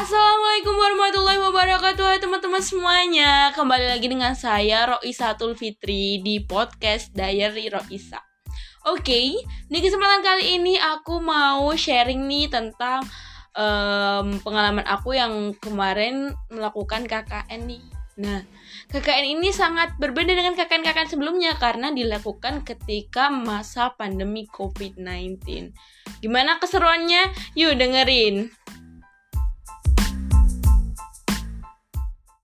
Assalamualaikum warahmatullahi wabarakatuh Hai teman-teman semuanya Kembali lagi dengan saya Roisatul Fitri Di podcast Diary Roisa Oke, di kesempatan kali ini aku mau sharing nih tentang um, pengalaman aku yang kemarin melakukan KKN nih Nah, KKN ini sangat berbeda dengan KKN-KKN sebelumnya karena dilakukan ketika masa pandemi COVID-19. Gimana keseruannya? Yuk dengerin.